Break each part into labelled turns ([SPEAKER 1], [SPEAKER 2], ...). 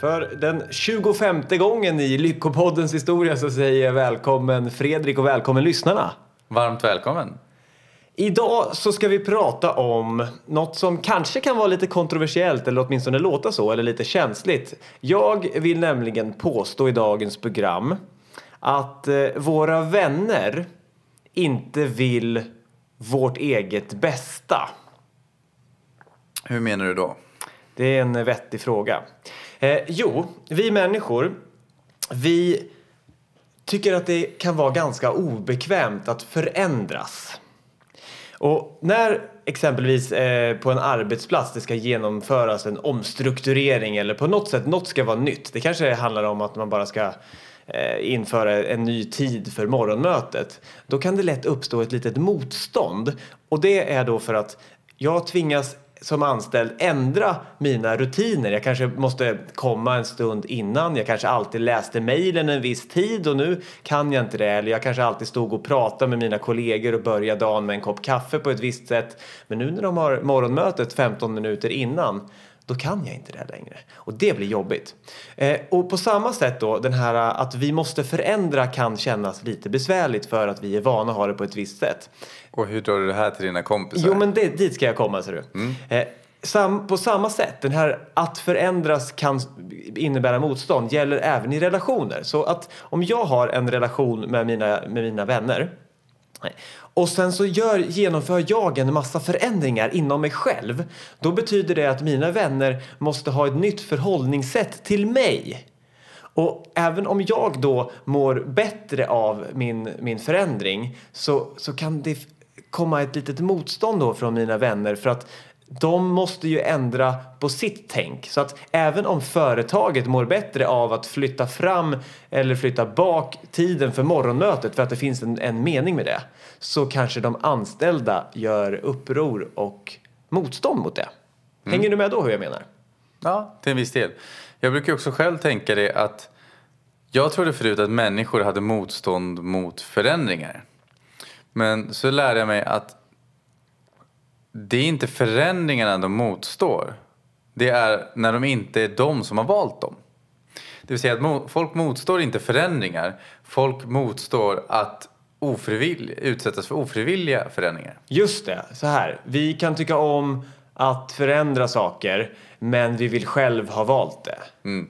[SPEAKER 1] För den 25 gången i Lyckopoddens historia så säger jag välkommen Fredrik och välkommen lyssnarna.
[SPEAKER 2] Varmt välkommen.
[SPEAKER 1] Idag så ska vi prata om något som kanske kan vara lite kontroversiellt eller åtminstone låta så eller lite känsligt. Jag vill nämligen påstå i dagens program att eh, våra vänner inte vill vårt eget bästa.
[SPEAKER 2] Hur menar du då?
[SPEAKER 1] Det är en vettig fråga. Eh, jo, vi människor, vi tycker att det kan vara ganska obekvämt att förändras. Och när exempelvis eh, på en arbetsplats det ska genomföras en omstrukturering eller på något sätt något ska vara nytt. Det kanske handlar om att man bara ska eh, införa en ny tid för morgonmötet. Då kan det lätt uppstå ett litet motstånd och det är då för att jag tvingas som anställd ändra mina rutiner. Jag kanske måste komma en stund innan. Jag kanske alltid läste mejlen en viss tid och nu kan jag inte det. Eller jag kanske alltid stod och pratade med mina kollegor och började dagen med en kopp kaffe på ett visst sätt. Men nu när de har morgonmötet 15 minuter innan då kan jag inte det längre. Och det blir jobbigt. Eh, och på samma sätt då, den här att vi måste förändra kan kännas lite besvärligt för att vi är vana att ha det på ett visst sätt.
[SPEAKER 2] Och hur drar du det här till dina kompisar?
[SPEAKER 1] Jo, men det, dit ska jag komma, ser du.
[SPEAKER 2] Mm.
[SPEAKER 1] Eh, sam, på samma sätt, den här att förändras kan innebära motstånd gäller även i relationer. Så att om jag har en relation med mina, med mina vänner och sen så gör, genomför jag en massa förändringar inom mig själv. Då betyder det att mina vänner måste ha ett nytt förhållningssätt till mig. Och även om jag då mår bättre av min, min förändring så, så kan det komma ett litet motstånd då från mina vänner för att de måste ju ändra på sitt tänk. Så att även om företaget mår bättre av att flytta fram eller flytta bak tiden för morgonmötet för att det finns en, en mening med det så kanske de anställda gör uppror och motstånd mot det. Hänger du med då hur jag menar?
[SPEAKER 2] Ja, till en viss del. Jag brukar också själv tänka det att jag trodde förut att människor hade motstånd mot förändringar. Men så lärde jag mig att det är inte förändringarna de motstår. Det är när de inte är de som har valt dem. Det vill säga att folk motstår inte förändringar. Folk motstår att utsättas för ofrivilliga förändringar.
[SPEAKER 1] Just det, så här. Vi kan tycka om att förändra saker men vi vill själv ha valt det.
[SPEAKER 2] Mm.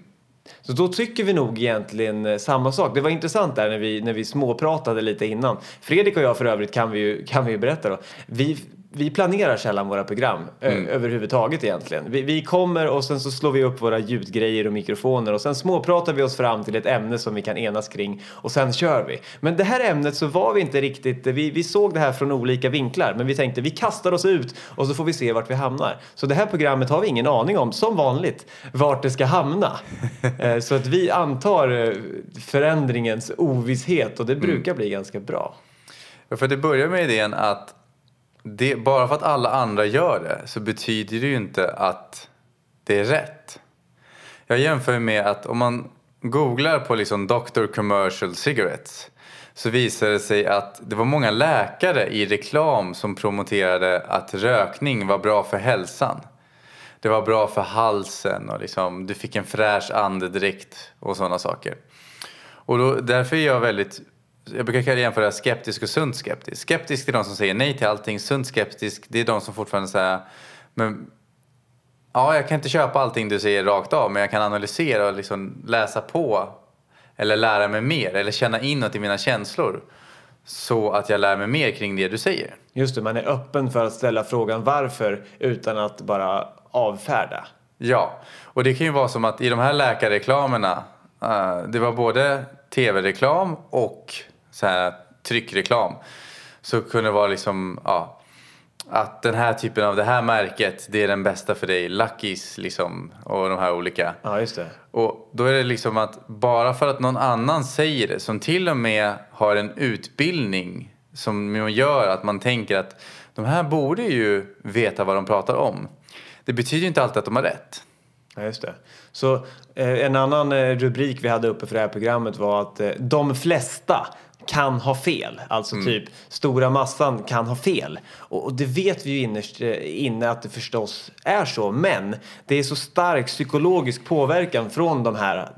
[SPEAKER 1] Så då tycker vi nog egentligen eh, samma sak. Det var intressant där när vi, när vi småpratade lite innan. Fredrik och jag för övrigt kan vi ju, kan vi ju berätta då. Vi vi planerar sällan våra program mm. överhuvudtaget egentligen. Vi, vi, kommer och sen så slår vi upp våra ljudgrejer och mikrofoner och sen småpratar vi oss fram till ett ämne som vi kan enas kring och sen kör vi. Men det här ämnet så var vi inte riktigt, vi, vi såg det här från olika vinklar men vi tänkte vi kastar oss ut och så får vi se vart vi hamnar. Så det här programmet har vi ingen aning om, som vanligt, vart det ska hamna. Eh, så att vi antar eh, förändringens ovisshet och det mm. brukar mm. bli ganska bra.
[SPEAKER 2] För det börjar med idén att det, bara för att alla andra gör det så betyder det ju inte att det är rätt. Jag jämför med att om man googlar på liksom Dr. Commercial Cigarettes så visar det sig att det var många läkare i reklam som promoterade att rökning var bra för hälsan. Det var bra för halsen och liksom, du fick en fräsch andedräkt och sådana saker. Och då, därför är jag väldigt jag brukar jämföra skeptisk och sunt skeptisk. Skeptisk är de som säger nej till allting. Sunt skeptisk det är de som fortfarande säger men ja, jag kan inte köpa allting du säger rakt av men jag kan analysera och liksom läsa på eller lära mig mer eller känna inåt i mina känslor så att jag lär mig mer kring det du säger.
[SPEAKER 1] Just det, man är öppen för att ställa frågan varför utan att bara avfärda.
[SPEAKER 2] Ja, och det kan ju vara som att i de här läkarreklamerna uh, det var både tv-reklam och så här tryckreklam så kunde det vara liksom, ja, att den här typen av det här märket det är den bästa för dig, Luckys liksom och de här olika.
[SPEAKER 1] Ja, just det.
[SPEAKER 2] Och då är det liksom att bara för att någon annan säger det som till och med har en utbildning som gör att man tänker att de här borde ju veta vad de pratar om. Det betyder inte alltid att de har rätt.
[SPEAKER 1] Ja, just det. Så eh, en annan eh, rubrik vi hade uppe för det här programmet var att eh, de flesta kan ha fel. Alltså typ stora massan kan ha fel. Och, och det vet vi ju innerst eh, inne att det förstås är så. Men det är så stark psykologisk påverkan från de här,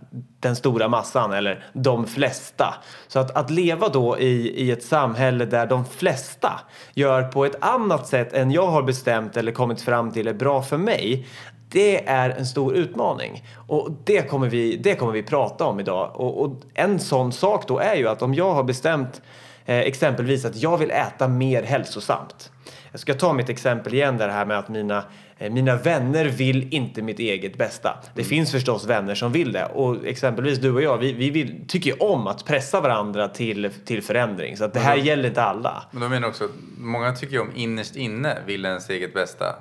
[SPEAKER 1] den stora massan eller de flesta. Så att, att leva då i, i ett samhälle där de flesta gör på ett annat sätt än jag har bestämt eller kommit fram till är bra för mig det är en stor utmaning och det kommer vi, det kommer vi prata om idag. Och, och en sån sak då är ju att om jag har bestämt eh, exempelvis att jag vill äta mer hälsosamt. Jag ska ta mitt exempel igen där här med att mina, eh, mina vänner vill inte mitt eget bästa. Det finns förstås vänner som vill det och exempelvis du och jag, vi, vi vill, tycker om att pressa varandra till, till förändring. Så att det här gäller inte alla.
[SPEAKER 2] Men de menar också, många tycker om innerst inne vill ens eget bästa.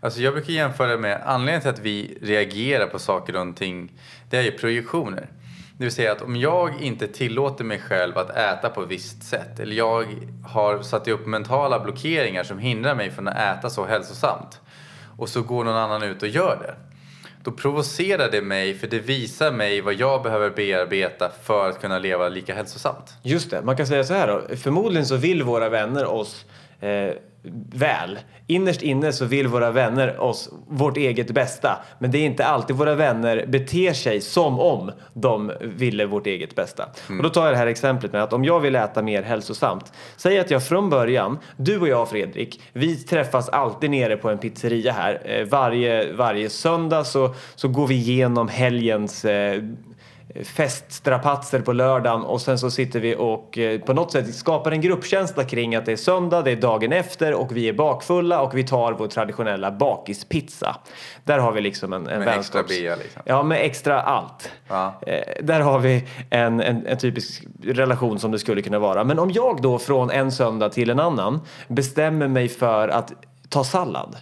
[SPEAKER 2] Alltså jag brukar jämföra med anledningen till att vi reagerar på saker och ting, det är ju projektioner. Det vill säga att om jag inte tillåter mig själv att äta på ett visst sätt eller jag har satt upp mentala blockeringar som hindrar mig från att äta så hälsosamt och så går någon annan ut och gör det. Då provocerar det mig för det visar mig vad jag behöver bearbeta för att kunna leva lika hälsosamt.
[SPEAKER 1] Just det, man kan säga så här då. Förmodligen så vill våra vänner oss eh, väl. Innerst inne så vill våra vänner oss vårt eget bästa. Men det är inte alltid våra vänner beter sig som om de ville vårt eget bästa. Och då tar jag det här exemplet med att om jag vill äta mer hälsosamt. Säg att jag från början, du och jag Fredrik, vi träffas alltid nere på en pizzeria här. Eh, varje, varje söndag så, så går vi igenom helgens eh, feststrapatser på lördagen och sen så sitter vi och eh, på något sätt skapar en gruppkänsla kring att det är söndag, det är dagen efter och vi är bakfulla och vi tar vår traditionella bakispizza. Där har vi liksom en, en
[SPEAKER 2] Med extra
[SPEAKER 1] vänskaps-
[SPEAKER 2] bea liksom.
[SPEAKER 1] Ja, med extra allt.
[SPEAKER 2] Ja.
[SPEAKER 1] Eh, där har vi en, en, en typisk relation som det skulle kunna vara. Men om jag då från en söndag till en annan bestämmer mig för att ta sallad.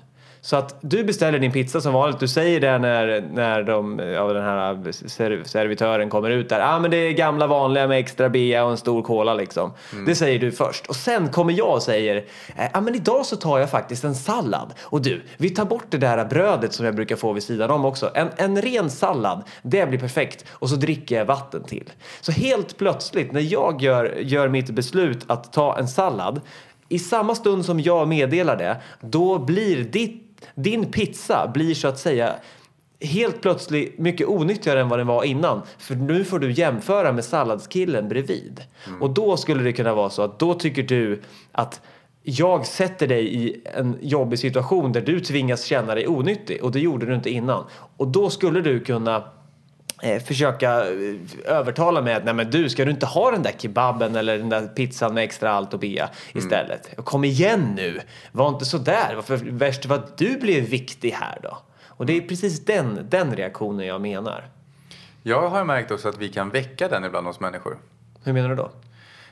[SPEAKER 1] Så att du beställer din pizza som vanligt. Du säger det när, när de, ja, den här ser, servitören kommer ut där. Ah, men det är gamla vanliga med extra bea och en stor cola liksom. Det säger du först. Och sen kommer jag och säger, ja ah, men idag så tar jag faktiskt en sallad. Och du, vi tar bort det där brödet som jag brukar få vid sidan om också. En, en ren sallad, det blir perfekt. Och så dricker jag vatten till. Så helt plötsligt när jag gör, gör mitt beslut att ta en sallad i samma stund som jag meddelar det, då blir ditt, din pizza blir så att säga helt plötsligt mycket onyttigare än vad den var innan. För nu får du jämföra med salladskillen bredvid. Och då skulle det kunna vara så att då tycker du att jag sätter dig i en jobbig situation där du tvingas känna dig onyttig och det gjorde du inte innan. Och då skulle du kunna eh, försöka eh, övertala mig att nej men du ska du inte ha den där kebaben eller den där pizzan med extra allt och bea istället. Kom igen nu, var inte så där. Varför värst var att du blev viktig här då? Och det är precis den, den reaktionen jag menar.
[SPEAKER 2] Jag har märkt också att vi kan väcka den ibland hos människor.
[SPEAKER 1] Hur menar du då?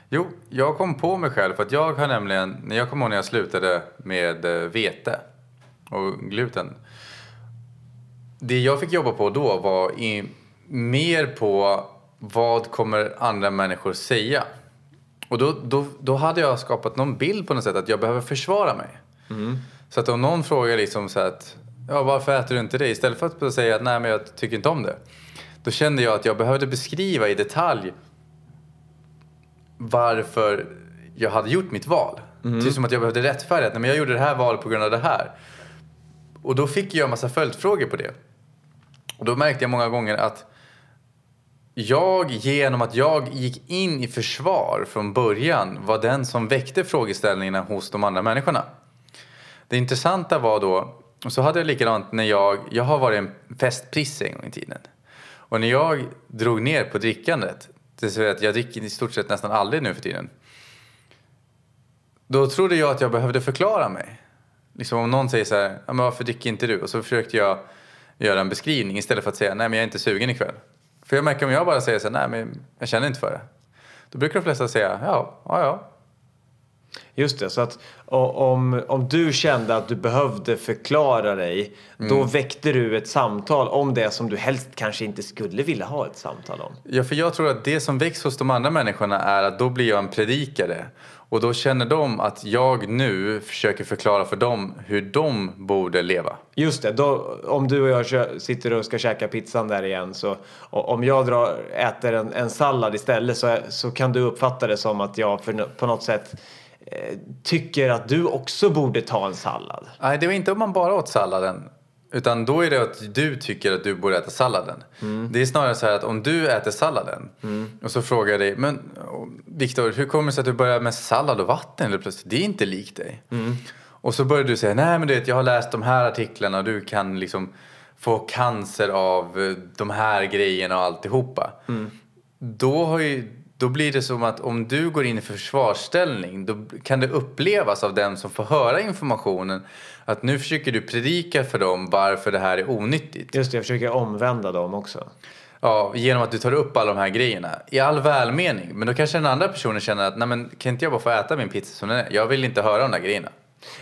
[SPEAKER 2] Jo, jag kom på mig själv för att jag har nämligen, när jag kommer ihåg när jag slutade med eh, vete och gluten. Det jag fick jobba på då var i, mer på vad kommer andra människor säga? Och då, då, då hade jag skapat någon bild på något sätt att jag behöver försvara mig. Så att om någon frågar liksom så att, ja varför äter du inte det? Istället för att säga att nej men jag tycker inte om det. Då kände jag att jag behövde beskriva i detalj varför jag hade gjort mitt val. Det är som att jag behövde rättfärdiga att nej, men jag gjorde det här valet på grund av det här. Och då fick jag en massa följdfrågor på det. Och då märkte jag många gånger att jag, genom att jag gick in i försvar från början, var den som väckte frågeställningarna hos de andra människorna. Det intressanta var då, och så hade jag likadant när jag, jag har varit en festprisse en gång i tiden. Och när jag drog ner på drickandet, det vill säga att jag dricker i stort sett nästan aldrig nu för tiden. Då trodde jag att jag behövde förklara mig. Liksom om någon säger så här, ja, men varför dricker inte du? Och så försökte jag göra en beskrivning istället för att säga, nej men jag är inte sugen ikväll. För jag märker om jag bara säger så här, nej men jag känner inte för det. Då brukar de flesta säga, ja, ja, ja.
[SPEAKER 1] Just det, så att om, om du kände att du behövde förklara dig, då
[SPEAKER 2] Mm.
[SPEAKER 1] väckte du ett samtal om det som du helst kanske inte skulle vilja ha ett samtal om.
[SPEAKER 2] Ja, för jag tror att det som väcks hos de andra människorna är att då blir jag en predikare. Och då känner de att jag nu försöker förklara för dem hur de borde leva.
[SPEAKER 1] Just det, då, om du och jag kö- sitter och ska käka pizzan där igen så och om jag drar, äter en, en sallad istället så, så kan du uppfatta det som att jag för, på något sätt eh, tycker att du också borde ta en sallad.
[SPEAKER 2] Nej, det var inte om man bara åt salladen. Utan då är det att du tycker att du borde äta salladen. Det är snarare så här att om du äter salladen och så frågar jag dig, men oh, Viktor, hur kommer det sig att du börjar med sallad och vatten eller plötsligt? Det är inte likt dig. Och så börjar du säga, nej men du vet, jag har läst de här artiklarna och du kan liksom få cancer av eh, de här grejerna och alltihopa. Då, har ju, då blir det som att om du går in i försvarsställning då kan det upplevas av den som får höra informationen att nu försöker du predika för dem varför det här är onyttigt.
[SPEAKER 1] Just det, jag försöker omvända dem också.
[SPEAKER 2] Ja, genom att du tar upp alla de här grejerna. I all välmening. Men då kanske den andra personen känner att nej men kan inte jag bara få äta min pizza som den är? Jag vill inte höra de där grejerna.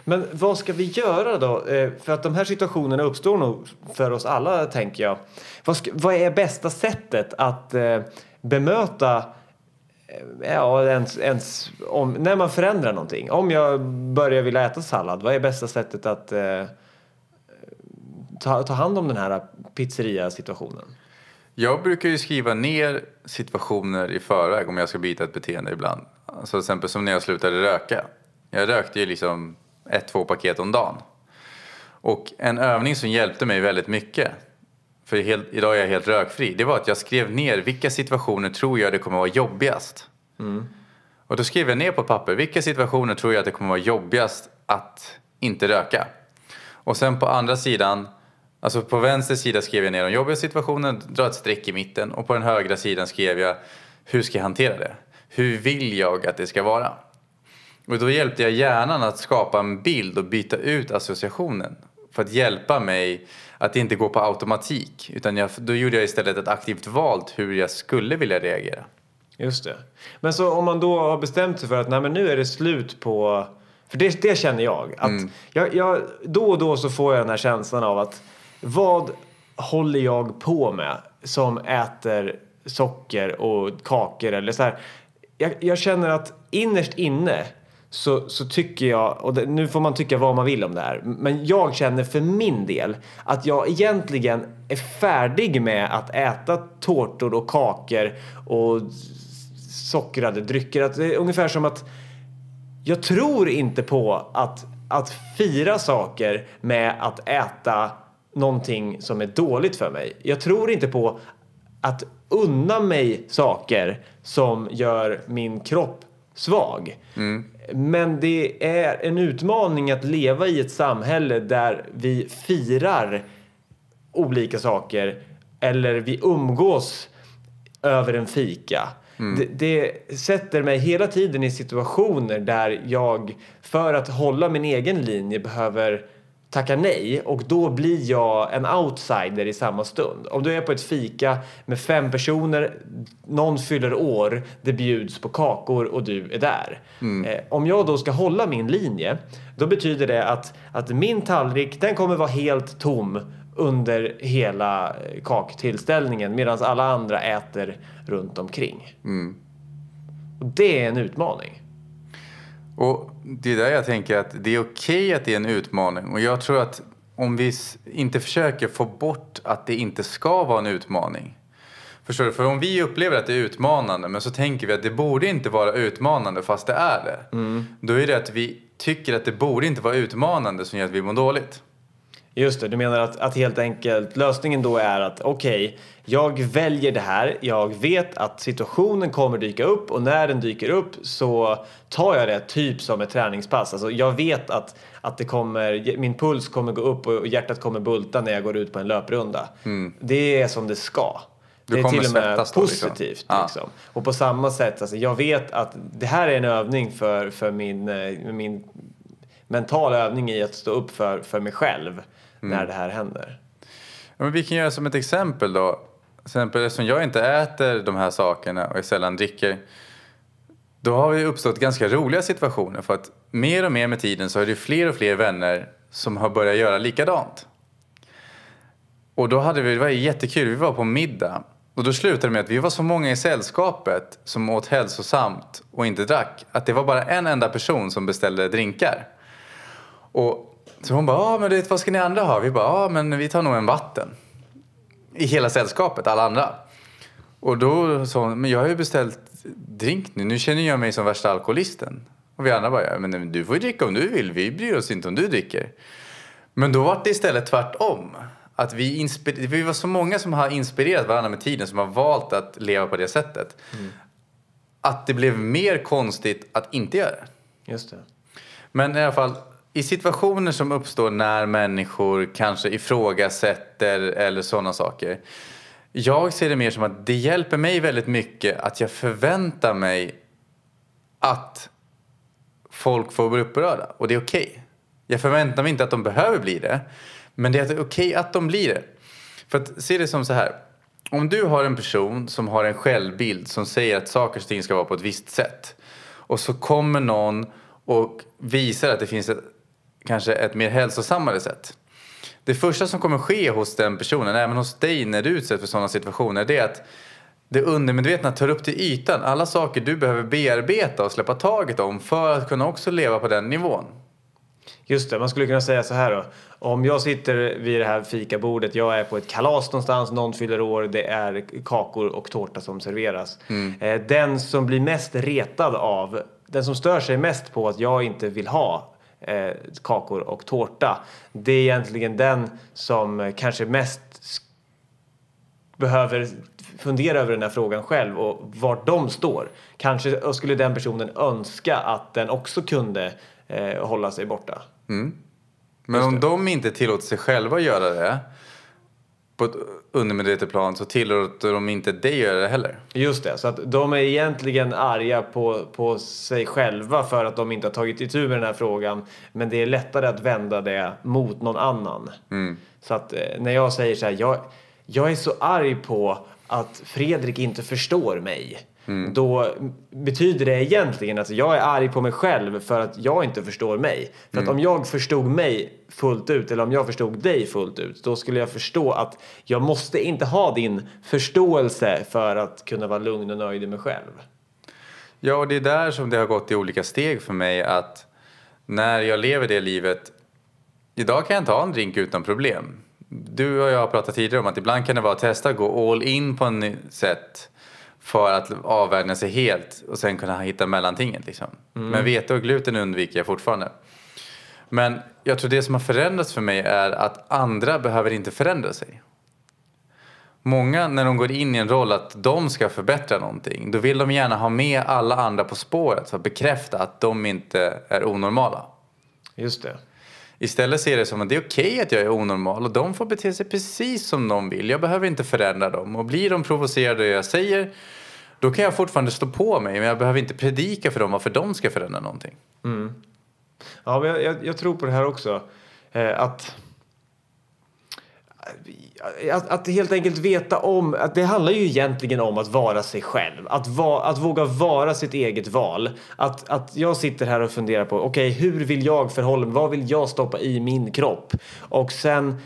[SPEAKER 1] Men vad ska vi göra då? Eh, För att de här situationerna uppstår nog för oss alla, tänker jag. Vad, ska, vad är bästa sättet att eh, bemöta ja, ens, ens, om, när man förändrar någonting? Om jag börjar vilja äta sallad, vad är bästa sättet att eh, ta, ta hand om den här pizzeria-situationen?
[SPEAKER 2] Jag brukar ju skriva ner situationer i förväg om jag ska byta ett beteende ibland. Alltså till exempel som när jag slutade röka. Jag rökte ju liksom ett, två paket om dagen. Och en övning som hjälpte mig väldigt mycket, för helt, idag är jag helt rökfri, det var att jag skrev ner vilka situationer tror jag det kommer vara jobbigast. Och då skrev jag ner på papper, vilka situationer tror jag att det kommer vara jobbigast att inte röka? Och sen på andra sidan, alltså på vänster sida skrev jag ner de jobbiga situationerna, dra ett streck i mitten. Och på den högra sidan skrev jag, hur ska jag hantera det? Hur vill jag att det ska vara? Och då hjälpte jag hjärnan att skapa en bild och byta ut associationen. För att hjälpa mig att inte gå på automatik. Utan jag, då gjorde jag istället ett aktivt val hur jag skulle vilja reagera.
[SPEAKER 1] Just det. Men så om man då har bestämt sig för att nej, men nu är det slut på... För det, det känner jag. Att jag, jag. Då och då så får jag den här känslan av att vad håller jag på med som äter socker och kakor eller så här. Jag, jag känner att innerst inne så, så tycker jag, och det, nu får man tycka vad man vill om det här, men jag känner för min del att jag egentligen är färdig med att äta tårtor och kakor och sockrade drycker. Att det är ungefär som att jag tror inte på att, att fira saker med att äta någonting som är dåligt för mig. Jag tror inte på att unna mig saker som gör min kropp svag. Mm. Men det är en utmaning att leva i ett samhälle där vi firar olika saker eller vi umgås över en fika. Det, det sätter mig hela tiden i situationer där jag för att hålla min egen linje behöver tacka nej och då blir jag en outsider i samma stund. Om du är på ett fika med fem personer, någon fyller år, det bjuds på kakor och du är där. Eh, om jag då ska hålla min linje, då betyder det att, att min tallrik, den kommer vara helt tom under hela eh, kaktillställningen medan alla andra äter runt omkring. Och det är en utmaning.
[SPEAKER 2] Och det är där jag tänker att det är okej att det är en utmaning. Och jag tror att om vi inte försöker få bort att det inte ska vara en utmaning. Förstår du? För om vi upplever att det är utmanande men så tänker vi att det borde inte vara utmanande fast det är det. Då är det att vi tycker att det borde inte vara utmanande som gör att vi mår dåligt.
[SPEAKER 1] Just det, du menar att, att helt enkelt lösningen då är att okej, jag väljer det här. Jag vet att situationen kommer dyka upp och när den dyker upp så tar jag det typ som ett träningspass. Alltså jag vet att, att det kommer, min puls kommer gå upp och hjärtat kommer bulta när jag går ut på en löprunda. Det är som det ska.
[SPEAKER 2] Du
[SPEAKER 1] det är till och med
[SPEAKER 2] svettas då, liksom.
[SPEAKER 1] positivt. Liksom. Och på samma sätt, alltså, jag vet att det här är en övning för, för min, eh, min mental övning i att stå upp för, för mig själv när det här händer.
[SPEAKER 2] Ja, men vi kan göra som ett exempel då. Till exempel eftersom jag inte äter de här sakerna och jag sällan dricker. då har det uppstått ganska roliga situationer för att mer och mer med tiden så är det fler och fler vänner som har börjat göra likadant. Och då hade vi, det var jättekul, vi var på middag och då slutade det med att vi var så många i sällskapet som åt hälsosamt och inte drack att det var bara en enda person som beställde drinkar. Och så hon bara, ah, men det, vad ska ni andra ha? Vi bara, ah, men vi tar nog en vatten. I hela sällskapet, alla andra. Och då sa hon, men jag har ju beställt drink nu, nu känner jag mig som värsta alkoholisten. Och vi andra bara, ja, men du får ju dricka om du vill, vi bryr oss inte om du dricker. Men då var det istället tvärtom. Att vi, vi var så många som har inspirerat varandra med tiden som har valt att leva på det sättet. Mm. Att det blev mer konstigt att inte göra det.
[SPEAKER 1] Just det.
[SPEAKER 2] Men i alla fall, i situationer som uppstår när människor kanske ifrågasätter eller sådana saker. Jag ser det mer som att det hjälper mig väldigt mycket att jag förväntar mig att folk får bli upprörda och det är okej. Okay. Jag förväntar mig inte att de behöver bli det. Men det är okej okay att de blir det. För att se det som så här. Om du har en person som har en självbild som säger att saker och ting ska vara på ett visst sätt. Och så kommer någon och visar att det finns ett, kanske ett mer hälsosammare sätt. Det första som kommer ske hos den personen, även hos dig när du utsätts för sådana situationer, det är att det undermedvetna tar upp till ytan alla saker du behöver bearbeta och släppa taget om för att kunna också leva på den nivån.
[SPEAKER 1] Just det, man skulle kunna säga så här då. Om jag sitter vid det här fikabordet, jag är på ett kalas någonstans, någon fyller år, det är kakor och tårta som serveras. Mm. Eh, den som blir mest retad av, den som stör sig mest på att jag inte vill ha eh, kakor och tårta, det är egentligen den som kanske mest behöver fundera över den här frågan själv och vart de står. Kanske skulle den personen önska att den också kunde eh, hålla sig borta.
[SPEAKER 2] Mm. Men om de inte tillåter sig själva göra det på ett undermedvetet plan så tillåter de inte dig göra det heller.
[SPEAKER 1] Just det, så att de är egentligen arga på, på sig själva för att de inte har tagit itu med den här frågan. Men det är lättare att vända det mot någon annan. Mm. Så att eh, när jag säger så här, jag, jag är så arg på att Fredrik inte förstår mig. Mm. Då betyder det egentligen att jag är arg på mig själv för att jag inte förstår mig. För mm. att om jag förstod mig fullt ut eller om jag förstod dig fullt ut då skulle jag förstå att jag måste inte ha din förståelse för att kunna vara lugn och nöjd i mig själv.
[SPEAKER 2] Ja, och det är där som det har gått i olika steg för mig att när jag lever det livet Idag kan jag ta en drink utan problem. Du och jag har pratat tidigare om att ibland kan det vara att testa att gå all in på en sätt för att avvärja sig helt och sen kunna hitta mellantinget. Liksom. Mm. Men vete och gluten undviker jag fortfarande. Men jag tror det som har förändrats för mig är att andra behöver inte förändra sig. Många när de går in i en roll att de ska förbättra någonting då vill de gärna ha med alla andra på spåret för att bekräfta att de inte är onormala.
[SPEAKER 1] Just det.
[SPEAKER 2] Istället ser det som att det är okej okay att jag är onormal och de får bete sig precis som de vill. Jag behöver inte förändra dem. Och blir de provocerade av det jag säger då kan jag fortfarande stå på mig men jag behöver inte predika för dem varför de ska förändra någonting.
[SPEAKER 1] Mm. Ja, men jag, jag, jag, tror på det här också. Eh, att, att, att, helt enkelt veta om att det handlar ju egentligen om att vara sig själv. Att, va, att våga vara sitt eget val. Att, att jag sitter här och funderar på okej, okay, hur vill jag förhålla mig? Vad vill jag stoppa i min kropp? Och sen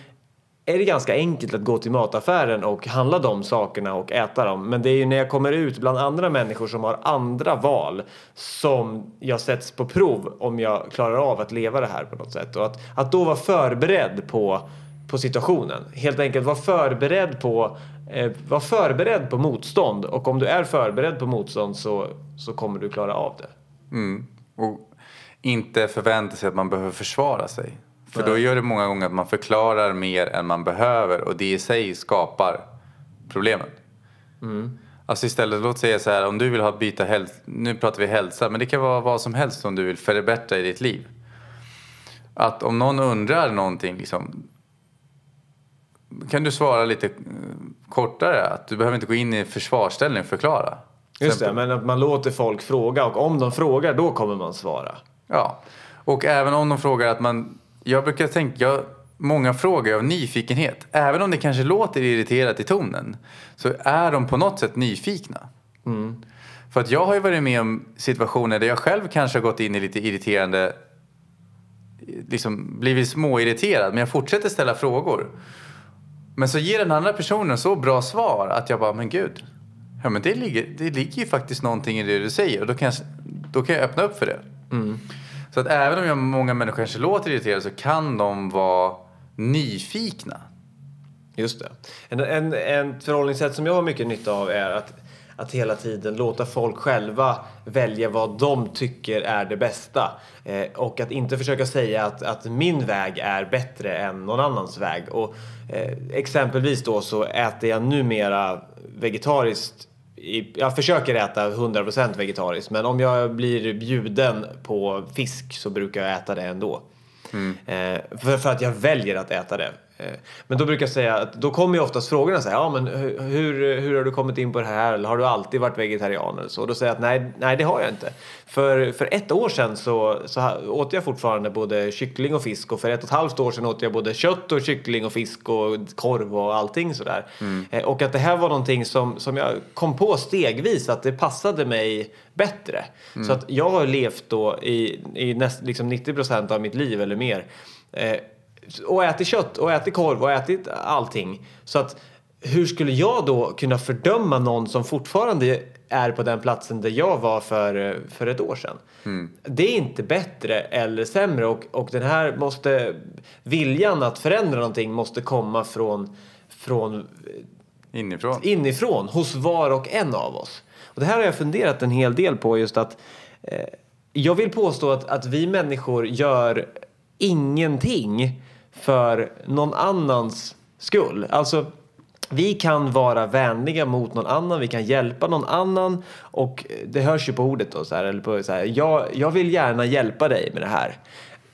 [SPEAKER 1] är det ganska enkelt att gå till mataffären och handla de sakerna och äta dem. Men det är ju när jag kommer ut bland andra människor som har andra val som jag sätts på prov om jag klarar av att leva det här på något sätt. Och att, att då vara förberedd på, på situationen. Helt enkelt vara förberedd på eh, var förberedd på motstånd och om du är förberedd på motstånd så, så kommer du klara av det.
[SPEAKER 2] Mm. Och inte förvänta sig att man behöver försvara sig. För då gör det många gånger att man förklarar mer än man behöver och det i sig skapar problemen. Mm. Alltså istället, låt säga så här, om du vill ha byta hälsa, nu pratar vi hälsa, men det kan vara vad som helst som du vill förbättra i ditt liv. Att om någon undrar någonting, liksom, kan du svara lite eh, kortare? Att du behöver inte gå in i försvarsställning och förklara.
[SPEAKER 1] Just det, men att man låter folk fråga och om de frågar då kommer man svara.
[SPEAKER 2] Ja, och även om de frågar att man jag brukar tänka, jag, många frågor av nyfikenhet. Även om det kanske låter irriterat i tonen så är de på något sätt nyfikna. Mm. För att jag har ju varit med om situationer där jag själv kanske har gått in i lite irriterande, liksom blivit småirriterad, men jag fortsätter ställa frågor. Men så ger den andra personen så bra svar att jag bara, men gud, ja men det ligger, det ligger ju faktiskt någonting i det du säger och då kan jag, då kan jag öppna upp för det. Så att även om jag, många människor kanske låter irriterade så kan de vara nyfikna.
[SPEAKER 1] Just det. En, en, en förhållningssätt som jag har mycket nytta av är att, att hela tiden låta folk själva välja vad de tycker är det bästa. Eh, och att inte försöka säga att, att min väg är bättre än någon annans väg. Och, eh, exempelvis då så äter jag numera vegetariskt i- jag försöker äta 100% vegetariskt men om jag blir bjuden på fisk så brukar jag äta det ändå. Eh, för, för att jag väljer att äta det. Eh, men då brukar jag säga att då kommer ju oftast frågorna så här, ja men hur, hur, har du kommit in på det här? Eller har du alltid varit vegetarian? Eller så. Och då säger jag att nej, nej det har jag inte. För, för ett år sedan så, så åt jag fortfarande både kyckling och fisk och för ett och ett halvt år sedan åt jag både kött och kyckling och fisk och korv och allting sådär. Eh, och att det här var någonting som, som jag kom på stegvis att det passade mig bättre. Så att jag har levt då i, i näst, liksom 90 procent av mitt liv eller mer eh, och ätit kött och ätit korv och ätit allting. Så att hur skulle jag då kunna fördöma någon som fortfarande är på den platsen där jag var för, för ett år sedan? Det är inte bättre eller sämre och, och den här måste, viljan att förändra någonting måste komma från, från
[SPEAKER 2] Inifrån.
[SPEAKER 1] inifrån hos var och en av oss. Och det här har jag funderat en hel del på just att eh, jag vill påstå att, att vi människor gör ingenting för någon annans skull. Alltså vi kan vara vänliga mot någon annan, vi kan hjälpa någon annan och det hörs ju på ordet då så här, eller på så här, jag, jag vill gärna hjälpa dig med det här.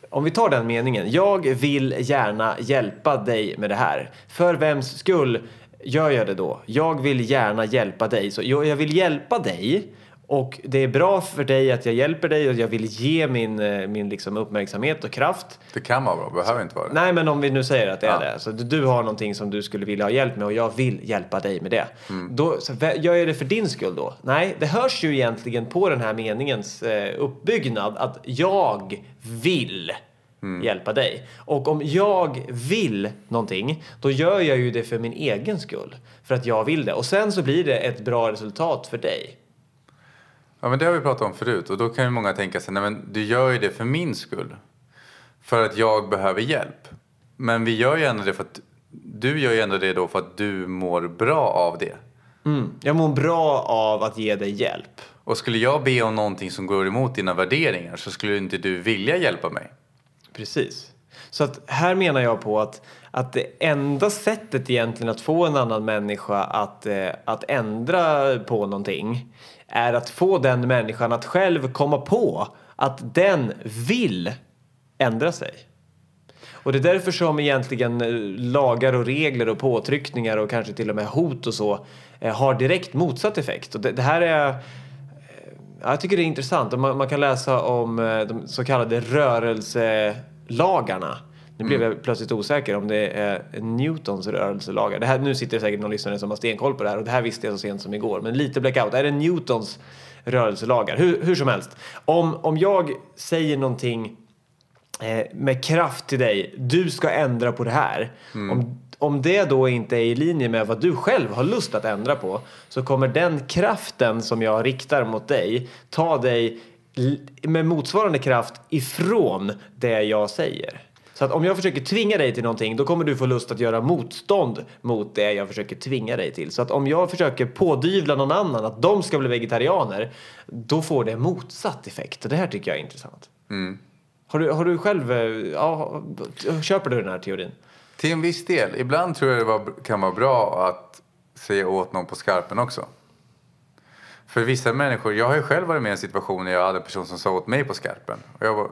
[SPEAKER 1] Om vi tar den meningen. Jag vill gärna hjälpa dig med det här. För vems skull gör jag det då? Jag vill gärna hjälpa dig. Så jag, jag vill hjälpa dig och det är bra för dig att jag hjälper dig och jag vill ge min, eh, min liksom uppmärksamhet och kraft.
[SPEAKER 2] Det kan vara bra, behöver inte vara det.
[SPEAKER 1] Nej, men om vi nu säger att det är
[SPEAKER 2] Ja.
[SPEAKER 1] det. Så du har någonting som du skulle vilja ha hjälp med och jag vill hjälpa dig med det. Då, så, gör jag det för din skull då? Nej, det hörs ju egentligen på den här meningens eh, uppbyggnad att jag vill hjälpa dig. Och om jag vill någonting, då gör jag ju det för min egen skull. För att jag vill det. Och sen så blir det ett bra resultat för dig.
[SPEAKER 2] Ja, men det har vi pratat om förut och då kan ju många tänka sig, nej men du gör ju det för min skull. För att jag behöver hjälp. Men vi gör ju ändå det för att du gör ju ändå det då för att du mår bra av det.
[SPEAKER 1] Mm. Jag mår bra av att ge dig hjälp.
[SPEAKER 2] Och skulle jag be om någonting som går emot dina värderingar så skulle inte du vilja hjälpa mig.
[SPEAKER 1] Precis. Så att här menar jag på att, att det enda sättet egentligen att få en annan människa att, eh, att ändra på någonting är att få den människan att själv komma på att den vill ändra sig. Och det är därför som egentligen eh, lagar och regler och påtryckningar och kanske till och med hot och så eh, har direkt motsatt effekt. Och det, det här är eh, jag tycker det är intressant. Man, man kan läsa om de så kallade rörelselagarna. Nu blev jag plötsligt osäker om det är Newtons rörelselagar. Det här, nu sitter det säkert någon lyssnare som har stenkoll på det här och det här visste jag så sent som igår. Men lite blackout. Är det Newtons rörelselagar? Hur, hur som helst. Om, om jag säger någonting eh, med kraft till dig. Du ska ändra på det här. Om, om det då inte är i linje med vad du själv har lust att ändra på så kommer den kraften som jag riktar mot dig ta dig med motsvarande kraft ifrån det jag säger. Så att om jag försöker tvinga dig till någonting då kommer du få lust att göra motstånd mot det jag försöker tvinga dig till. Så att om jag försöker pådyvla någon annan att de ska bli vegetarianer då får det motsatt effekt. Och det här tycker jag är intressant. Har du, har du själv, eh, ja, köper du den här teorin?
[SPEAKER 2] Till en viss del. Ibland tror jag det var, kan vara bra att säga åt någon på skarpen också. För vissa människor, jag har ju själv varit med i en situation när jag hade en person som sa åt mig på skarpen. Och jag, var,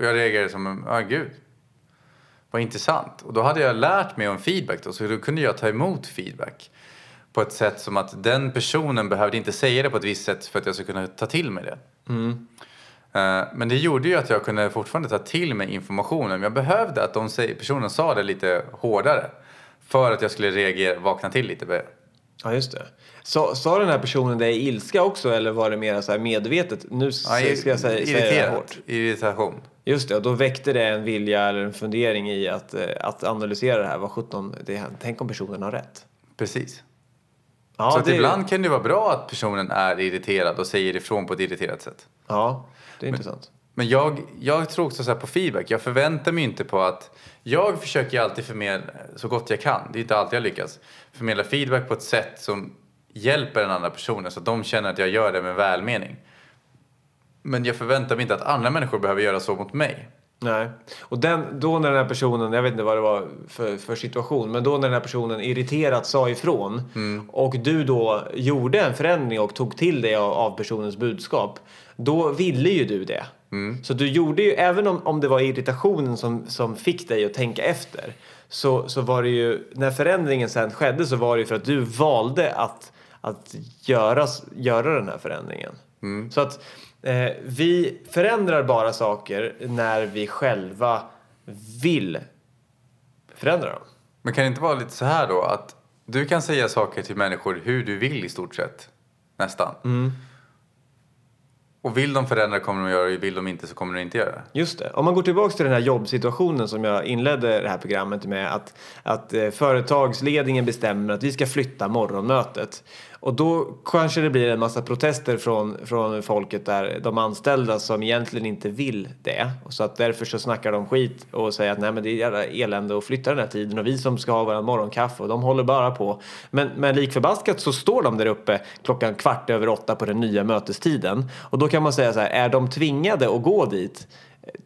[SPEAKER 2] jag reagerade som, en, ah gud, vad intressant. Och då hade jag lärt mig om feedback då, så då kunde jag ta emot feedback. På ett sätt som att den personen behövde inte säga det på ett visst sätt för att jag skulle kunna ta till mig det. Eh, Men det gjorde ju att jag kunde fortfarande ta till mig informationen. Jag behövde att de, personen sa det lite hårdare. För att jag skulle reagera, vakna till lite.
[SPEAKER 1] Ja, just det. Sa, sa den här personen det i ilska också eller var det mer så här medvetet? Nu ska jag säga, säga hårt.
[SPEAKER 2] Irritation.
[SPEAKER 1] Just det, och då väckte det en vilja eller en fundering i att, eh, att analysera det här. Vad 17, det, tänk om personen har rätt.
[SPEAKER 2] Precis.
[SPEAKER 1] Ja,
[SPEAKER 2] så
[SPEAKER 1] det,
[SPEAKER 2] ibland kan det vara bra att personen är irriterad och säger ifrån på ett irriterat sätt.
[SPEAKER 1] Ja, det är intressant.
[SPEAKER 2] Men jag, jag tror också så på feedback. Jag förväntar mig inte på att... Jag försöker alltid förmedla så gott jag kan. Det är inte alltid jag lyckas. Förmedla feedback på ett sätt som hjälper den andra personen så att de känner att jag gör det med välmening. Men jag förväntar mig inte att andra människor behöver göra så mot mig.
[SPEAKER 1] Nej. Och den, då när den här personen, jag vet inte vad det var för, för situation, men då när den här personen irriterat sa ifrån och du då gjorde en förändring och tog till dig av, av personens budskap, då ville ju du det. Så du gjorde ju, även om, om det var irritationen som, som fick dig att tänka efter, så, så var det ju, när förändringen sen skedde så var det ju för att du valde att, att göra, göra den här förändringen. Så att eh, vi förändrar bara saker när vi själva vill förändra dem.
[SPEAKER 2] Men kan det inte vara lite så här då att du kan säga saker till människor hur du vill i stort sett. Nästan. Och vill de förändra kommer de göra det, vill de inte så kommer de inte göra det.
[SPEAKER 1] Just det. Om man går tillbaka till den här jobbsituationen som jag inledde det här programmet med att, att eh, företagsledningen bestämmer att vi ska flytta morgonmötet. Och då kanske det blir en massa protester från, från folket där, de anställda som egentligen inte vill det. Och så att därför så snackar de skit och säger att nej men det är jävla elände att flytta den här tiden och vi som ska ha våran morgonkaffe och de håller bara på. Men, men lik förbaskat så står de där uppe klockan kvart över åtta på den nya mötestiden. Och då kan man säga så här, är de tvingade att gå dit?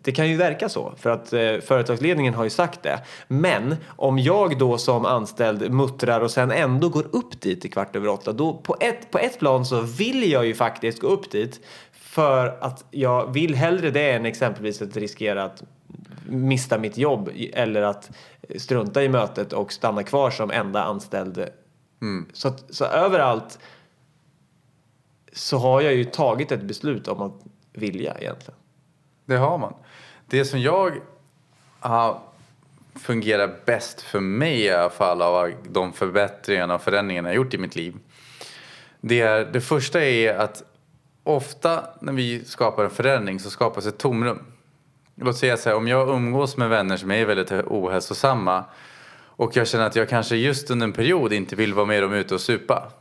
[SPEAKER 1] Det kan ju verka så, för att eh, företagsledningen har ju sagt det. Men om jag då som anställd muttrar och sen ändå går upp dit i kvart över åtta, då på ett, på ett plan så vill jag ju faktiskt gå upp dit för att jag vill hellre det än exempelvis att riskera att mista mitt jobb eller att strunta i mötet och stanna kvar som enda anställd. Så, att, så överallt så har jag ju tagit ett beslut om att vilja egentligen.
[SPEAKER 2] Det har man. Det som jag har fungerar bäst för mig i alla fall av de förbättringarna och förändringarna jag gjort i mitt liv. Det, är, det första är att ofta när vi skapar en förändring så skapas ett tomrum. Låt säga så här, om jag umgås med vänner som är väldigt ohälsosamma och jag känner att jag kanske just under en period inte vill vara med dem ute och supa.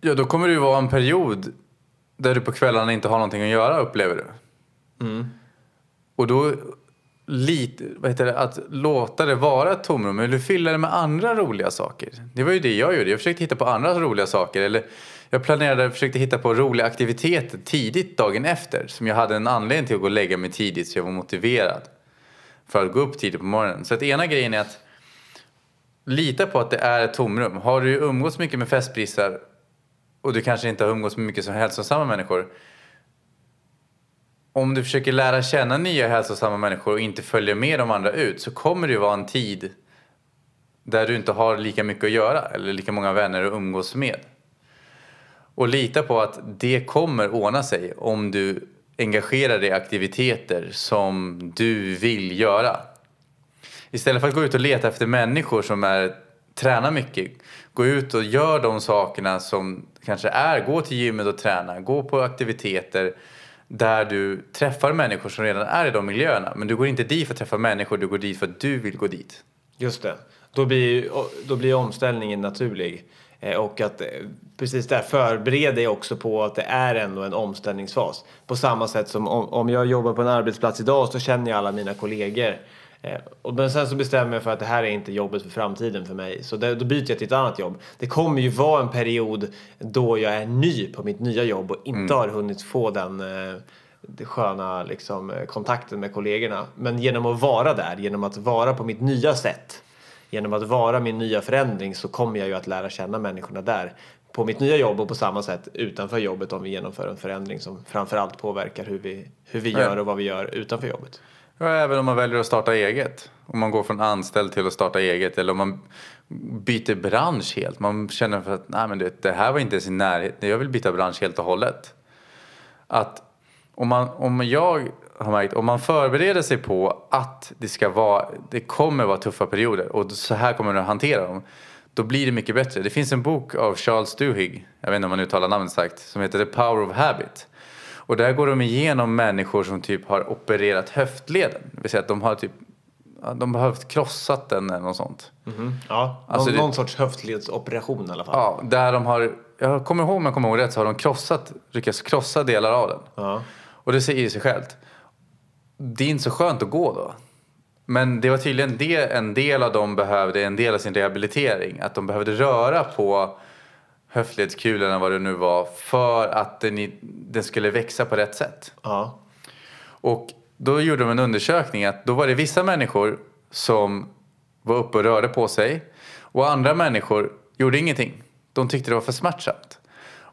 [SPEAKER 2] Ja, då kommer det ju vara en period där du på kvällarna inte har någonting att göra upplever du. Och då lite, vad heter det, att låta det vara ett tomrum eller fylla det med andra roliga saker. Det var ju det jag gjorde. Jag försökte hitta på andra roliga saker. Eller jag planerade, försökte hitta på roliga aktiviteter tidigt dagen efter. Som jag hade en anledning till att gå och lägga mig tidigt så jag var motiverad. För att gå upp tidigt på morgonen. Så att ena grejen är att lita på att det är ett tomrum. Har du umgåtts mycket med festprissar och du kanske inte har umgåtts med mycket som hälsosamma människor. Om du försöker lära känna nya hälsosamma människor och inte följer med de andra ut så kommer det ju vara en tid där du inte har lika mycket att göra eller lika många vänner att umgås med. Och lita på att det kommer ordna sig om du engagerar dig i aktiviteter som du vill göra. Istället för att gå ut och leta efter människor som är, tränar mycket, gå ut och gör de sakerna som kanske är, gå till gymmet och träna, gå på aktiviteter där du träffar människor som redan är i de miljöerna. Men du går inte dit för att träffa människor, du går dit för att du vill gå dit.
[SPEAKER 1] Just det. Då blir, då blir omställningen naturlig. Eh, och att eh, precis där förbereda dig också på att det är ändå en omställningsfas. På samma sätt som om, om jag jobbar på en arbetsplats idag så känner jag alla mina kollegor. Eh, och men sen så bestämmer jag för att det här är inte jobbet för framtiden för mig. Så det, då byter jag till ett annat jobb. Det kommer ju vara en period då jag är ny på mitt nya jobb och inte har hunnit få den eh, sköna liksom, eh, kontakten med kollegorna. Men genom att vara där, genom att vara på mitt nya sätt genom att vara min nya förändring så kommer jag ju att lära känna människorna där på mitt nya jobb och på samma sätt utanför jobbet om vi genomför en förändring som framförallt påverkar hur vi, hur vi gör och vad vi gör utanför jobbet.
[SPEAKER 2] Ja, även om man väljer att starta eget. Om man går från anställd till att starta eget eller om man byter bransch helt. Man känner för att Nej, men det, det här var inte ens i närheten. Jag vill byta bransch helt och hållet. Att om, man, om jag har märkt, om man förbereder sig på att det ska vara, det kommer vara tuffa perioder och så här kommer du att hantera dem. Då blir det mycket bättre. Det finns en bok av Charles Duhigg, jag vet inte om man uttalar namnet sagt, som heter The Power of Habit. Och där går de igenom människor som typ har opererat höftleden. Det vill säga att de har typ de har behövt krossat den eller något sånt.
[SPEAKER 1] Ja,
[SPEAKER 2] Alltså
[SPEAKER 1] någon,
[SPEAKER 2] det-
[SPEAKER 1] någon sorts höftledsoperation i alla fall.
[SPEAKER 2] Ja, där de har, jag kommer ihåg om jag kommer ihåg rätt så har de krossat, lyckats krossa delar av den.
[SPEAKER 1] Ja.
[SPEAKER 2] Och det säger sig självt. Det är inte så skönt att gå då. Men det var tydligen det en del av dem behövde, en del av sin rehabilitering. Att de behövde röra på höftledskulorna, vad det nu var, för att den, den skulle växa på rätt sätt.
[SPEAKER 1] Ja.
[SPEAKER 2] Och då gjorde de en undersökning att då var det vissa människor som var uppe och rörde på sig och andra människor gjorde ingenting. De tyckte det var för smärtsamt.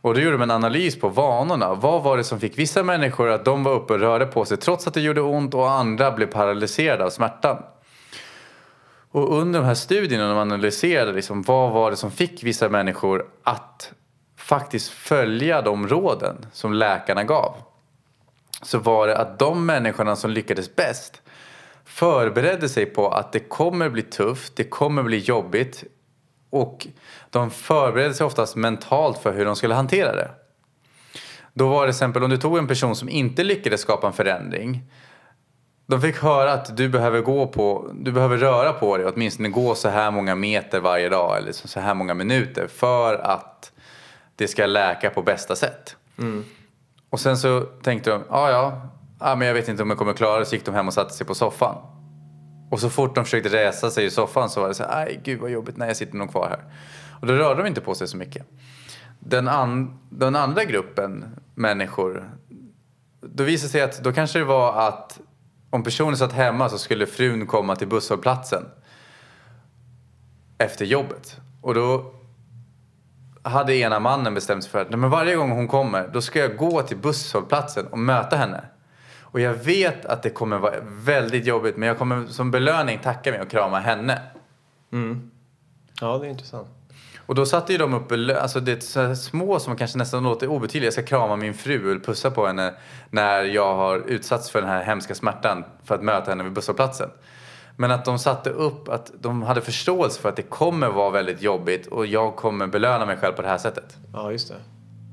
[SPEAKER 2] Och då gjorde de en analys på vanorna. Vad var det som fick vissa människor att de var uppe och rörde på sig trots att det gjorde ont och andra blev paralyserade av smärtan? Och under de här studierna när man analyserade liksom, vad var det som fick vissa människor att faktiskt följa de råden som läkarna gav så var det att de människorna som lyckades bäst förberedde sig på att det kommer bli tufft, det kommer bli jobbigt och de förberedde sig oftast mentalt för hur de skulle hantera det. Då var det till exempel om du tog en person som inte lyckades skapa en förändring de fick höra att du behöver gå på, du behöver röra på dig, åtminstone gå så här många meter varje dag eller så här många minuter för att det ska läka på bästa sätt. Och sen så tänkte de, ja ja, ja, men jag vet inte om jag kommer klara det, så gick de hem och satte sig på soffan. Och så fort de försökte resa sig i soffan så var det så här, aj gud vad jobbigt, nej jag sitter nog kvar här. Och då rörde de inte på sig så mycket. Den, an, den andra gruppen människor, då visade det sig att då kanske det var att om personen satt hemma så skulle frun komma till busshållplatsen efter jobbet. Och då hade ena mannen bestämt sig för att men varje gång hon kommer då ska jag gå till busshållplatsen och möta henne. Och jag vet att det kommer vara väldigt jobbigt men jag kommer som belöning tacka mig och krama henne. Mm.
[SPEAKER 1] ja, det är intressant.
[SPEAKER 2] Och då satte ju de upp, alltså det är så små som kanske nästan låter obetydliga. Jag ska krama min fru eller pussa på henne när jag har utsatts för den här hemska smärtan för att möta henne vid busshållplatsen. Men att de satte upp att de hade förståelse för att det kommer vara väldigt jobbigt och jag kommer belöna mig själv på det här sättet.
[SPEAKER 1] Ja, just det.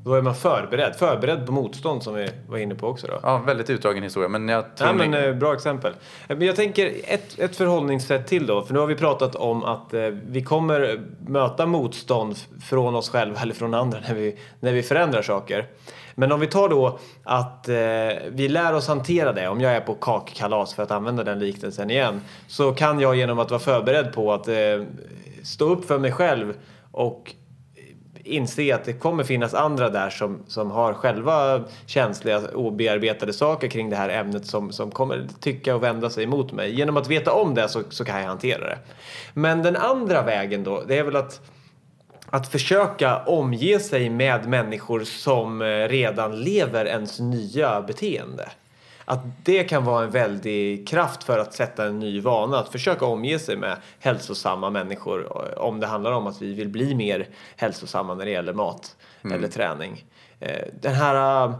[SPEAKER 1] Då är man förberedd. Förberedd på motstånd som vi var inne på också då.
[SPEAKER 2] Ja, väldigt utdragen historia men jag tror
[SPEAKER 1] Ja, men,
[SPEAKER 2] ni-
[SPEAKER 1] eh, bra exempel. Men jag tänker ett, ett förhållningssätt till då. För nu har vi pratat om att eh, vi kommer möta motstånd från oss själva eller från andra när vi, när vi förändrar saker. Men om vi tar då att eh, vi lär oss hantera det. Om jag är på kakkalas för att använda den liknelsen igen. Så kan jag genom att vara förberedd på att eh, stå upp för mig själv och inse att det kommer finnas andra där som, som har själva känsliga obearbetade saker kring det här ämnet som, som kommer tycka och vända sig emot mig. Genom att veta om det så, så kan jag hantera det. Men den andra vägen då, det är väl att att försöka omge sig med människor som eh, redan lever ens nya beteende. Att det kan vara en väldig kraft för att sätta en ny vana. Att försöka omge sig med hälsosamma människor. eh, Om det handlar om att vi vill bli mer hälsosamma när det gäller mat eller träning. Eh, Den här eh,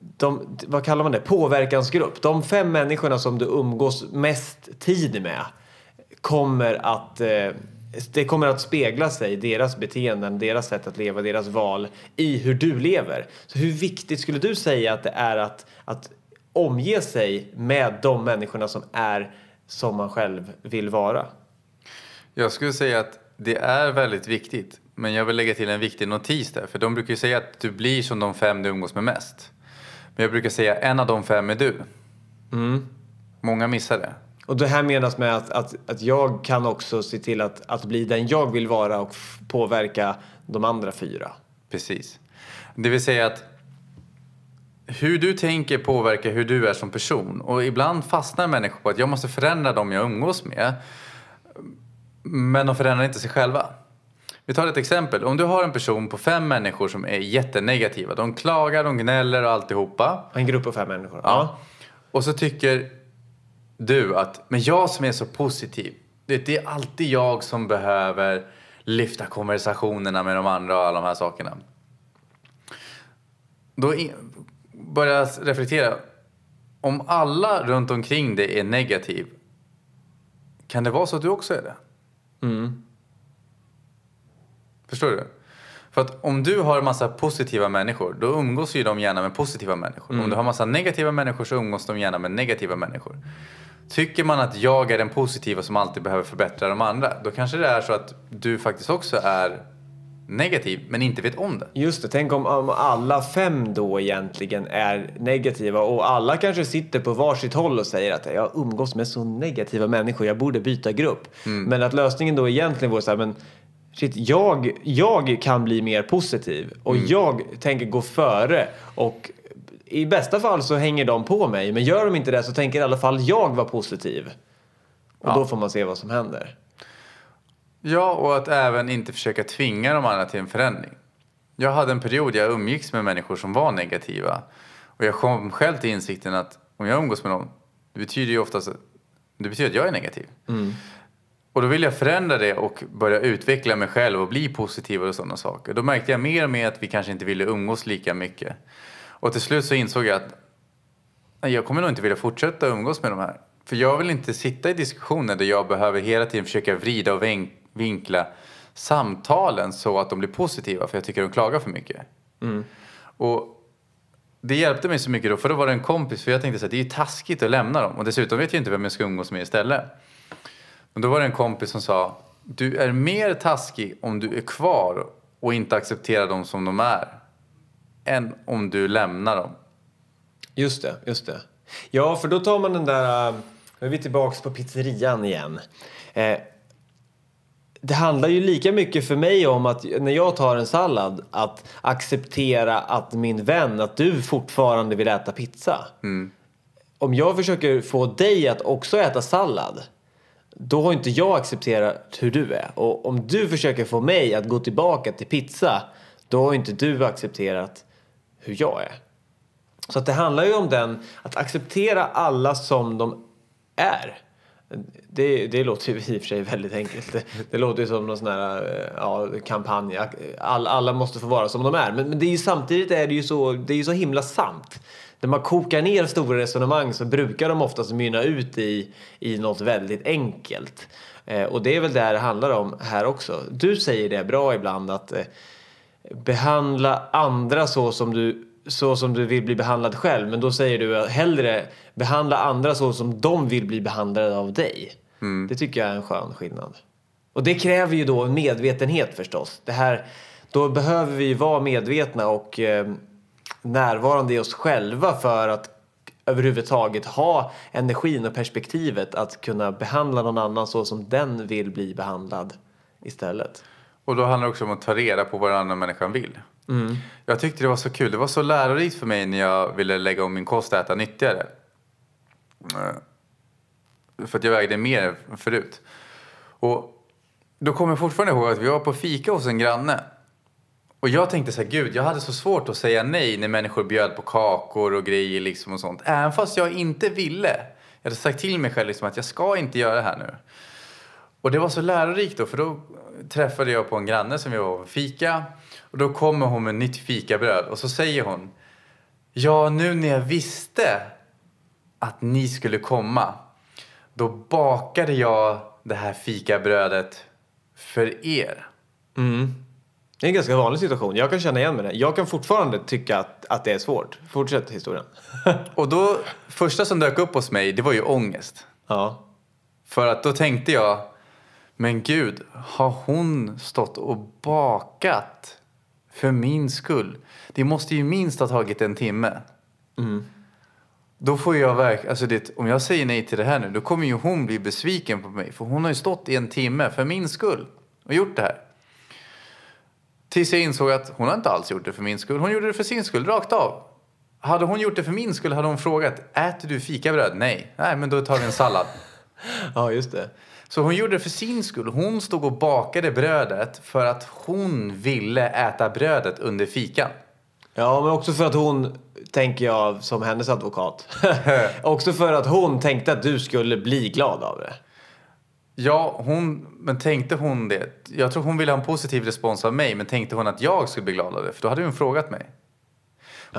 [SPEAKER 1] de, vad kallar man det? Påverkansgrupp. De fem människorna som du umgås mest tid med kommer att det kommer att spegla sig, deras beteenden, deras sätt att leva, deras val i hur du lever. Så hur viktigt skulle du säga att det är att, att omge sig med de människorna som är som man själv vill vara?
[SPEAKER 2] Jag skulle säga att det är väldigt viktigt. Men jag vill lägga till en viktig notis där. För de brukar ju säga att du blir som de fem du umgås med mest. Men jag brukar säga en av de fem är du. Många missar det.
[SPEAKER 1] Och det här menas med att, att, att jag kan också se till att, att bli den jag vill vara och påverka de andra fyra.
[SPEAKER 2] Precis. Det vill säga att hur du tänker påverkar hur du är som person. Och ibland fastnar människor på att jag måste förändra dem jag umgås med. Men de förändrar inte sig själva. Vi tar ett exempel. Om du har en person på fem människor som är jättenegativa. De klagar, de gnäller och alltihopa.
[SPEAKER 1] En grupp av fem människor.
[SPEAKER 2] Ja. Och så tycker du att, men jag som är så positiv. Det det är alltid jag som behöver lyfta konversationerna med de andra och alla de här sakerna. Då jag reflektera. om alla runt omkring dig är negativ, kan det vara så att du också är det?
[SPEAKER 1] Mm.
[SPEAKER 2] Förstår du? För att om du har en massa positiva människor, då umgås ju de gärna med positiva människor. Om du har massa negativa människor så umgås de gärna med negativa människor. Tycker man att jag är den positiva som alltid behöver förbättra de andra, då kanske det är så att du faktiskt också är negativ, men inte vet om det.
[SPEAKER 1] Just det, tänk om, om alla fem då egentligen är negativa och alla kanske sitter på varsitt håll och säger att jag umgås med så negativa människor, jag borde byta grupp. Men att lösningen då egentligen vore så här, men shit, jag, jag kan bli mer positiv och jag tänker gå före och i bästa fall så hänger de på mig, men gör de inte det så tänker i alla fall jag vara positiv. Och
[SPEAKER 2] Ja.
[SPEAKER 1] då får man se vad som händer.
[SPEAKER 2] Ja, och att även inte försöka tvinga de andra till en förändring. Jag hade en period jag umgicks med människor som var negativa. Och jag kom själv till insikten att om jag umgås med någon, det betyder ju oftast det betyder att jag är negativ. Och då vill jag förändra det och börja utveckla mig själv och bli positiv och sådana saker. Då märkte jag mer och mer att vi kanske inte ville umgås lika mycket. Och till slut så insåg jag att jag kommer nog inte vilja fortsätta umgås med de här. För jag vill inte sitta i diskussioner där jag behöver hela tiden försöka vrida och vinkla samtalen så att de blir positiva för jag tycker de klagar för mycket. Och det hjälpte mig så mycket då för då var det en kompis för jag tänkte så att det är ju taskigt att lämna dem och dessutom vet jag inte vem jag ska umgås med istället. Men då var det en kompis som sa du är mer taskig om du är kvar och inte accepterar dem som de är än om du lämnar dem.
[SPEAKER 1] Just det, just det. Ja, för då tar man den där... äh, Nu är vi tillbaks på pizzerian igen. Eh, det handlar ju lika mycket för mig om att när jag tar en sallad att acceptera att min vän, att du fortfarande vill äta pizza. Om jag försöker få dig att också äta sallad då har inte jag accepterat hur du är. Och om du försöker få mig att gå tillbaka till pizza då har inte du accepterat hur jag är. Så att det handlar ju om den, att acceptera alla som de är. Det, det låter ju i och för sig väldigt enkelt. Det, det låter ju som någon sån här eh, ja, kampanj. All, alla måste få vara som de är. Men, men det är ju, samtidigt är det ju så, det är ju så himla sant. När man kokar ner stora resonemang så brukar de oftast mynna ut i, i något väldigt enkelt. Eh, och det är väl det det handlar om här också. Du säger det bra ibland att eh, behandla andra så som du så som du vill bli behandlad själv. Men då säger du att hellre behandla andra så som de vill bli behandlade av dig. Det tycker jag är en skön skillnad. Och det kräver ju då en medvetenhet förstås. Det här, då behöver vi vara medvetna och eh, närvarande i oss själva för att överhuvudtaget ha energin och perspektivet att kunna behandla någon annan så som den vill bli behandlad istället.
[SPEAKER 2] Och då handlar det också om att ta reda på vad den andra människan vill. Mm. Jag tyckte det var så kul. Det var så lärorikt för mig när jag ville lägga om min kost och äta nyttigare. Eh, för att jag vägde mer förut. Och då kommer jag fortfarande ihåg att vi var på fika hos en granne. Och jag tänkte så här, gud, jag hade så svårt att säga nej när människor bjöd på kakor och grejer liksom och sånt. Även fast jag inte ville. Jag hade sagt till mig själv liksom att jag ska inte göra det här nu. Och det var så lärorikt då, för då träffade jag på en granne som jag var på fika. Och då kommer hon med nytt fikabröd och så säger hon Ja, nu när jag visste att ni skulle komma då bakade jag det här fikabrödet för er.
[SPEAKER 1] Det är en ganska vanlig situation. Jag kan känna igen mig det. Jag kan fortfarande tycka att, att det är svårt. Fortsätt historien.
[SPEAKER 2] Och då, första som dök upp hos mig, det var ju ångest.
[SPEAKER 1] ja.
[SPEAKER 2] För att då tänkte jag, men gud, har hon stått och bakat för min skull? Det måste ju minst ha tagit en timme. Då får jag verkligen, alltså det, om jag säger nej till det här nu, då kommer ju hon bli besviken på mig. För hon har ju stått i en timme för min skull och gjort det här. Tills jag insåg att hon har inte alls gjort det för min skull. Hon gjorde det för sin skull, rakt av. Hade hon gjort det för min skull hade hon frågat, äter du fikabröd? Nej. Nej, men då tar vi en sallad.
[SPEAKER 1] ja, just det.
[SPEAKER 2] Så hon gjorde det för sin skull. Hon stod och bakade brödet för att hon ville äta brödet under fikan.
[SPEAKER 1] Ja, men också för att hon, tänker jag som hennes advokat. också för att hon tänkte att du skulle bli glad av det.
[SPEAKER 2] Ja, hon, men tänkte hon det? Jag tror hon ville ha en positiv respons av mig, men tänkte hon att jag skulle bli glad av det? För då hade hon frågat mig.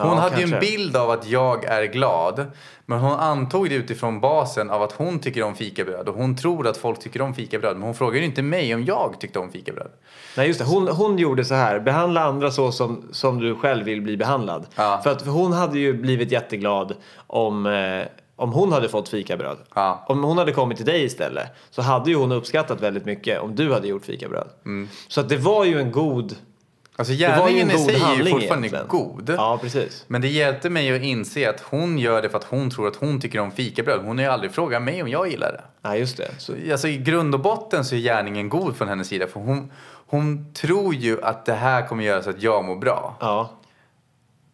[SPEAKER 2] Hon
[SPEAKER 1] Ja,
[SPEAKER 2] hade ju en
[SPEAKER 1] kanske.
[SPEAKER 2] bild av att jag är glad. Men hon antog det utifrån basen av att hon tycker om fikabröd. Och hon tror att folk tycker om fikabröd. Men hon frågar ju inte mig om jag tyckte om fikabröd.
[SPEAKER 1] Nej just det, hon, hon gjorde så här. Behandla andra så som, som du själv vill bli behandlad.
[SPEAKER 2] Ja.
[SPEAKER 1] För att för hon hade ju blivit jätteglad om, eh, om hon hade fått fikabröd.
[SPEAKER 2] Ja.
[SPEAKER 1] Om hon hade kommit till dig istället så hade ju hon uppskattat väldigt mycket om du hade gjort fikabröd.
[SPEAKER 2] Mm.
[SPEAKER 1] Så att det var ju en god,
[SPEAKER 2] Alltså gärningen i sig är ju fortfarande
[SPEAKER 1] egentligen.
[SPEAKER 2] god.
[SPEAKER 1] Ja, precis.
[SPEAKER 2] Men det hjälpte mig att inse att hon gör det för att hon tror att hon tycker om fikabröd. Hon har ju aldrig frågat mig om jag gillar det.
[SPEAKER 1] Nej, just det. Så,
[SPEAKER 2] Alltså i grund och botten så är gärningen god från hennes sida. För hon, hon tror ju att det här kommer göra så att jag mår bra.
[SPEAKER 1] ja.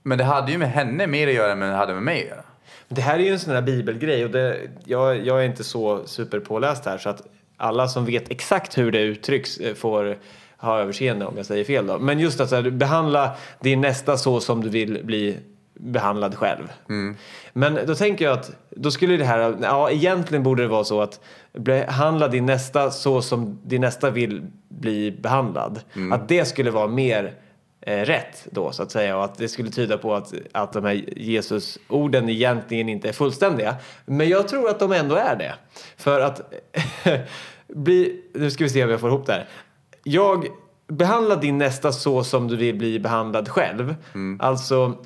[SPEAKER 2] Men det hade ju med henne mer att göra än det hade med mig att göra.
[SPEAKER 1] Det här är ju en sån här bibelgrej och det, jag, jag är inte så superpåläst här så att alla som vet exakt hur det uttrycks eh, får ha överseende om jag säger fel då. Men just att så här, behandla din nästa så som du vill bli behandlad själv. Men då tänker jag att då skulle det här, ja egentligen borde det vara så att behandla din nästa så som din nästa vill bli behandlad. Att det skulle vara mer eh, rätt då så att säga och att det skulle tyda på att, att de här Jesus-orden egentligen inte är fullständiga. Men jag tror att de ändå är det. För att bli, nu ska vi se om jag får ihop det här. Jag behandla din nästa så som du vill bli behandlad själv. Alltså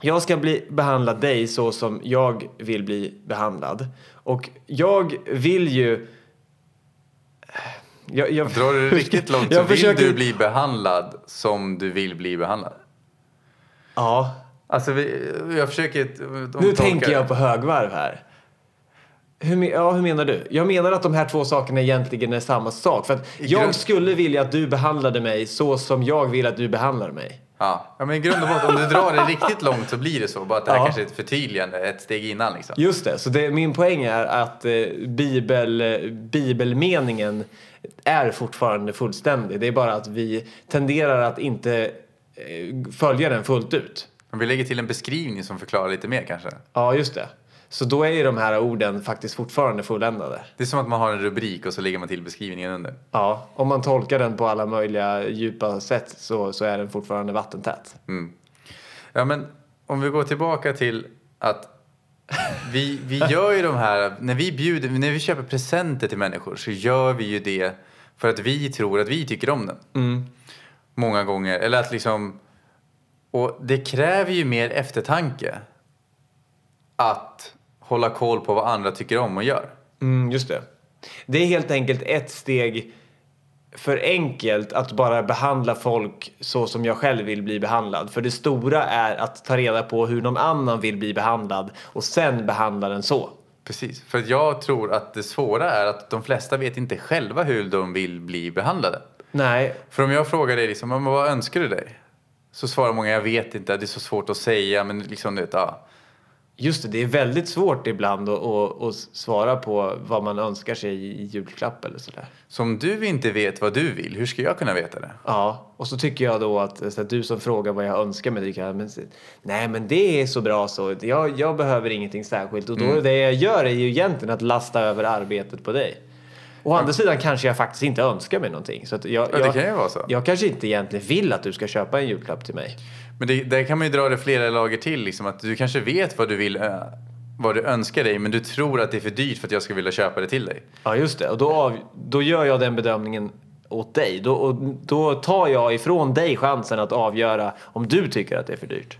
[SPEAKER 1] jag ska bli behandla dig så som jag vill bli behandlad. Och jag vill ju... Jag, jag,
[SPEAKER 2] Drar du det riktigt långt så vill
[SPEAKER 1] försöker-
[SPEAKER 2] du bli behandlad som du vill bli behandlad.
[SPEAKER 1] Ja,
[SPEAKER 2] Alltså vi, jag försöker...
[SPEAKER 1] nu tänker jag på högvarv här. Hur, ja, hur menar du? Jag menar att de här två sakerna egentligen är samma sak. För jag skulle vilja att du behandlade mig så som jag vill att du behandlar mig.
[SPEAKER 2] Ja. ja, men i grund och botten, om du drar det riktigt långt så blir det så. Bara att det här
[SPEAKER 1] Ja.
[SPEAKER 2] kanske är ett förtydligande, ett steg innan liksom.
[SPEAKER 1] Just det, så det, min poäng är att eh, bibel, bibelmeningen är fortfarande fullständig. Det är bara att vi tenderar att inte eh, följa den fullt ut.
[SPEAKER 2] Om vi lägger till en beskrivning som förklarar lite mer kanske.
[SPEAKER 1] Ja, just det. Så då är ju de här orden faktiskt fortfarande fulländade.
[SPEAKER 2] Det är som att man har en rubrik och så lägger man till beskrivningen under.
[SPEAKER 1] Ja, om man tolkar den på alla möjliga djupa sätt så, så är den fortfarande vattentät.
[SPEAKER 2] Ja, men om vi går tillbaka till att vi, vi gör ju de här, när vi bjuder, när vi köper presenter till människor så gör vi ju det för att vi tror att vi tycker om den. Många gånger, eller att liksom, och det kräver ju mer eftertanke att hålla koll på vad andra tycker om och gör.
[SPEAKER 1] Mm, just det. Det är helt enkelt ett steg för enkelt att bara behandla folk så som jag själv vill bli behandlad. För det stora är att ta reda på hur någon annan vill bli behandlad och sen behandla den så.
[SPEAKER 2] Precis, för jag tror att det svåra är att de flesta vet inte själva hur de vill bli behandlade.
[SPEAKER 1] Nej,
[SPEAKER 2] För om jag frågar dig liksom, "Men vad önskar du dig? Så svarar många, jag vet inte, det är så svårt att säga, men liksom du vet, ja.
[SPEAKER 1] Just det. Det är väldigt svårt ibland att, att, att svara på vad man önskar sig i julklapp eller sådär.
[SPEAKER 2] Så om du inte vet vad du vill, hur ska jag kunna veta det?
[SPEAKER 1] Ja, och så tycker jag då att, att du som frågar vad jag önskar mig, tycker jag, men, nej men det är så bra så. Jag, jag behöver ingenting särskilt och då det jag gör är ju egentligen att lasta över arbetet på dig. Å andra sidan kanske jag faktiskt inte önskar mig någonting. Så jag,
[SPEAKER 2] Ja, det
[SPEAKER 1] jag,
[SPEAKER 2] kan ju vara så.
[SPEAKER 1] jag kanske inte egentligen vill att du ska köpa en julklapp till mig.
[SPEAKER 2] Men det, där kan man ju dra det flera lager till, liksom, att du kanske vet vad du vill, äh, vad du önskar dig, men du tror att det är för dyrt för att jag ska vilja köpa det till dig.
[SPEAKER 1] Ja, just det. Och då, av, då gör jag den bedömningen åt dig. Då, och då tar jag ifrån dig chansen att avgöra om du tycker att det är för dyrt.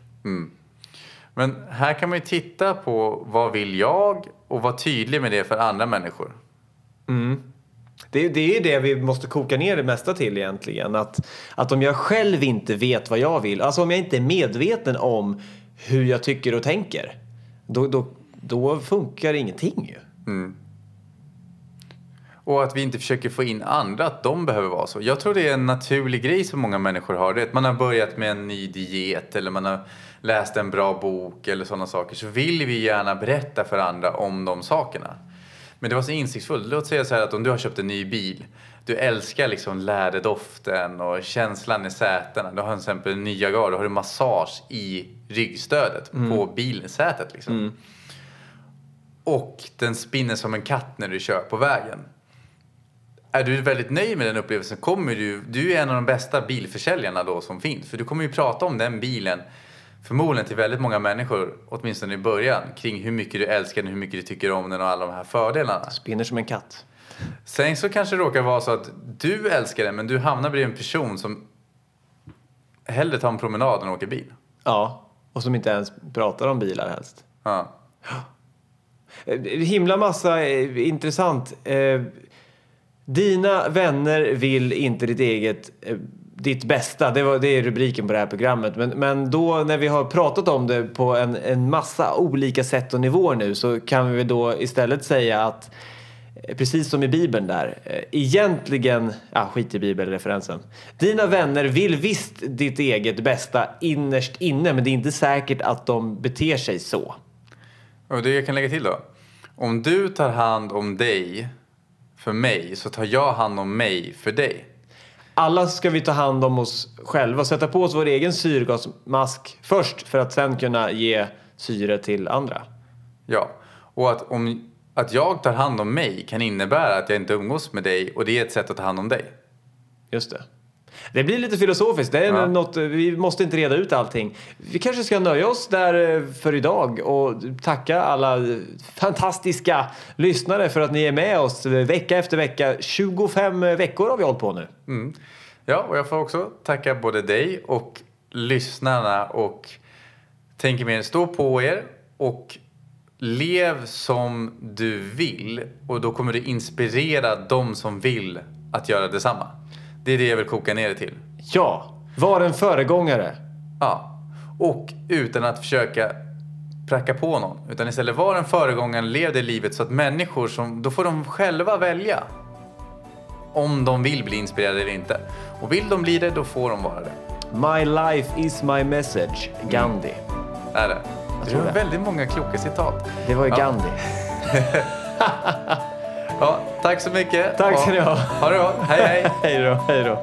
[SPEAKER 2] Men här kan man ju titta på vad vill jag och vara tydlig med det för andra människor.
[SPEAKER 1] Det, det är det vi måste koka ner det mesta till egentligen. Att, att om jag själv inte vet vad jag vill, alltså om jag inte är medveten om hur jag tycker och tänker, då, då, då funkar ingenting ju. Mm.
[SPEAKER 2] Och att vi inte försöker få in andra, att de behöver vara så. Jag tror det är en naturlig grej som många människor har. Det är att man har börjat med en ny diet eller man har läst en bra bok eller sådana saker. Så vill vi gärna berätta för andra om de sakerna. Men det var så insiktsfullt. Låt säga så här att om du har köpt en ny bil. Du älskar liksom läderdoften och känslan i sätena. Du har till exempel en nya gar, då har du massage i ryggstödet på bilsätet. Liksom. Och den spinner som en katt när du kör på vägen. Är du väldigt nöjd med den upplevelsen kommer du, du är en av de bästa bilförsäljarna då som finns. För du kommer ju prata om den bilen förmodligen till väldigt många människor, åtminstone i början, kring hur mycket du älskar den, hur mycket du tycker om den och alla de här fördelarna.
[SPEAKER 1] Spinner som en katt.
[SPEAKER 2] Sen så kanske det råkar vara så att du älskar den men du hamnar bredvid en person som hellre tar en promenad än åker bil.
[SPEAKER 1] Ja, och som inte ens pratar om bilar helst.
[SPEAKER 2] Ja.
[SPEAKER 1] Eh, Himla massa eh, intressant. Eh, dina vänner vill inte ditt eget, ditt bästa. Det, var, det är rubriken på det här programmet. Men, men då när vi har pratat om det på en, en massa olika sätt och nivåer nu så kan vi då istället säga att eh, Precis som i Bibeln där. Eh, egentligen, ja skit i bibelreferensen. Dina vänner vill visst ditt eget bästa innerst inne men det är inte säkert att de beter sig så.
[SPEAKER 2] Och det jag kan lägga till då. Om du tar hand om dig för mig så tar jag hand om mig för dig.
[SPEAKER 1] Alla ska vi ta hand om oss själva, sätta på oss vår egen syrgasmask först för att sen kunna ge syre till andra.
[SPEAKER 2] Ja. Och att, om, att jag tar hand om mig kan innebära att jag inte umgås med dig och det är ett sätt att ta hand om dig.
[SPEAKER 1] Just det. Det blir lite filosofiskt. Det är
[SPEAKER 2] Ja.
[SPEAKER 1] något, vi måste inte reda ut allting. Vi kanske ska nöja oss där eh, för idag och tacka alla fantastiska lyssnare för att ni är med oss vecka efter vecka. 25 veckor har vi hållit på nu.
[SPEAKER 2] Mm. Ja, och jag får också tacka både dig och lyssnarna och tänker mer stå på er och lev som du vill och då kommer du inspirera de som vill att göra detsamma. Det är det jag vill koka ner det till.
[SPEAKER 1] Ja, var en föregångare.
[SPEAKER 2] Ja, och utan att försöka pracka på någon. Utan istället var en föregångare, lev det livet så att människor som, då får de själva välja. Om de vill bli inspirerade eller inte. Och vill de bli det, då får de vara det.
[SPEAKER 1] My life is my message. Gandhi.
[SPEAKER 2] Är det? Det
[SPEAKER 1] tror
[SPEAKER 2] är
[SPEAKER 1] det.
[SPEAKER 2] väldigt många kloka citat.
[SPEAKER 1] Det var ju
[SPEAKER 2] Ja.
[SPEAKER 1] Gandhi.
[SPEAKER 2] Ja, tack så mycket.
[SPEAKER 1] Tack ska ni ha.
[SPEAKER 2] Ha det bra. Hej hej.
[SPEAKER 1] hej då, hej då.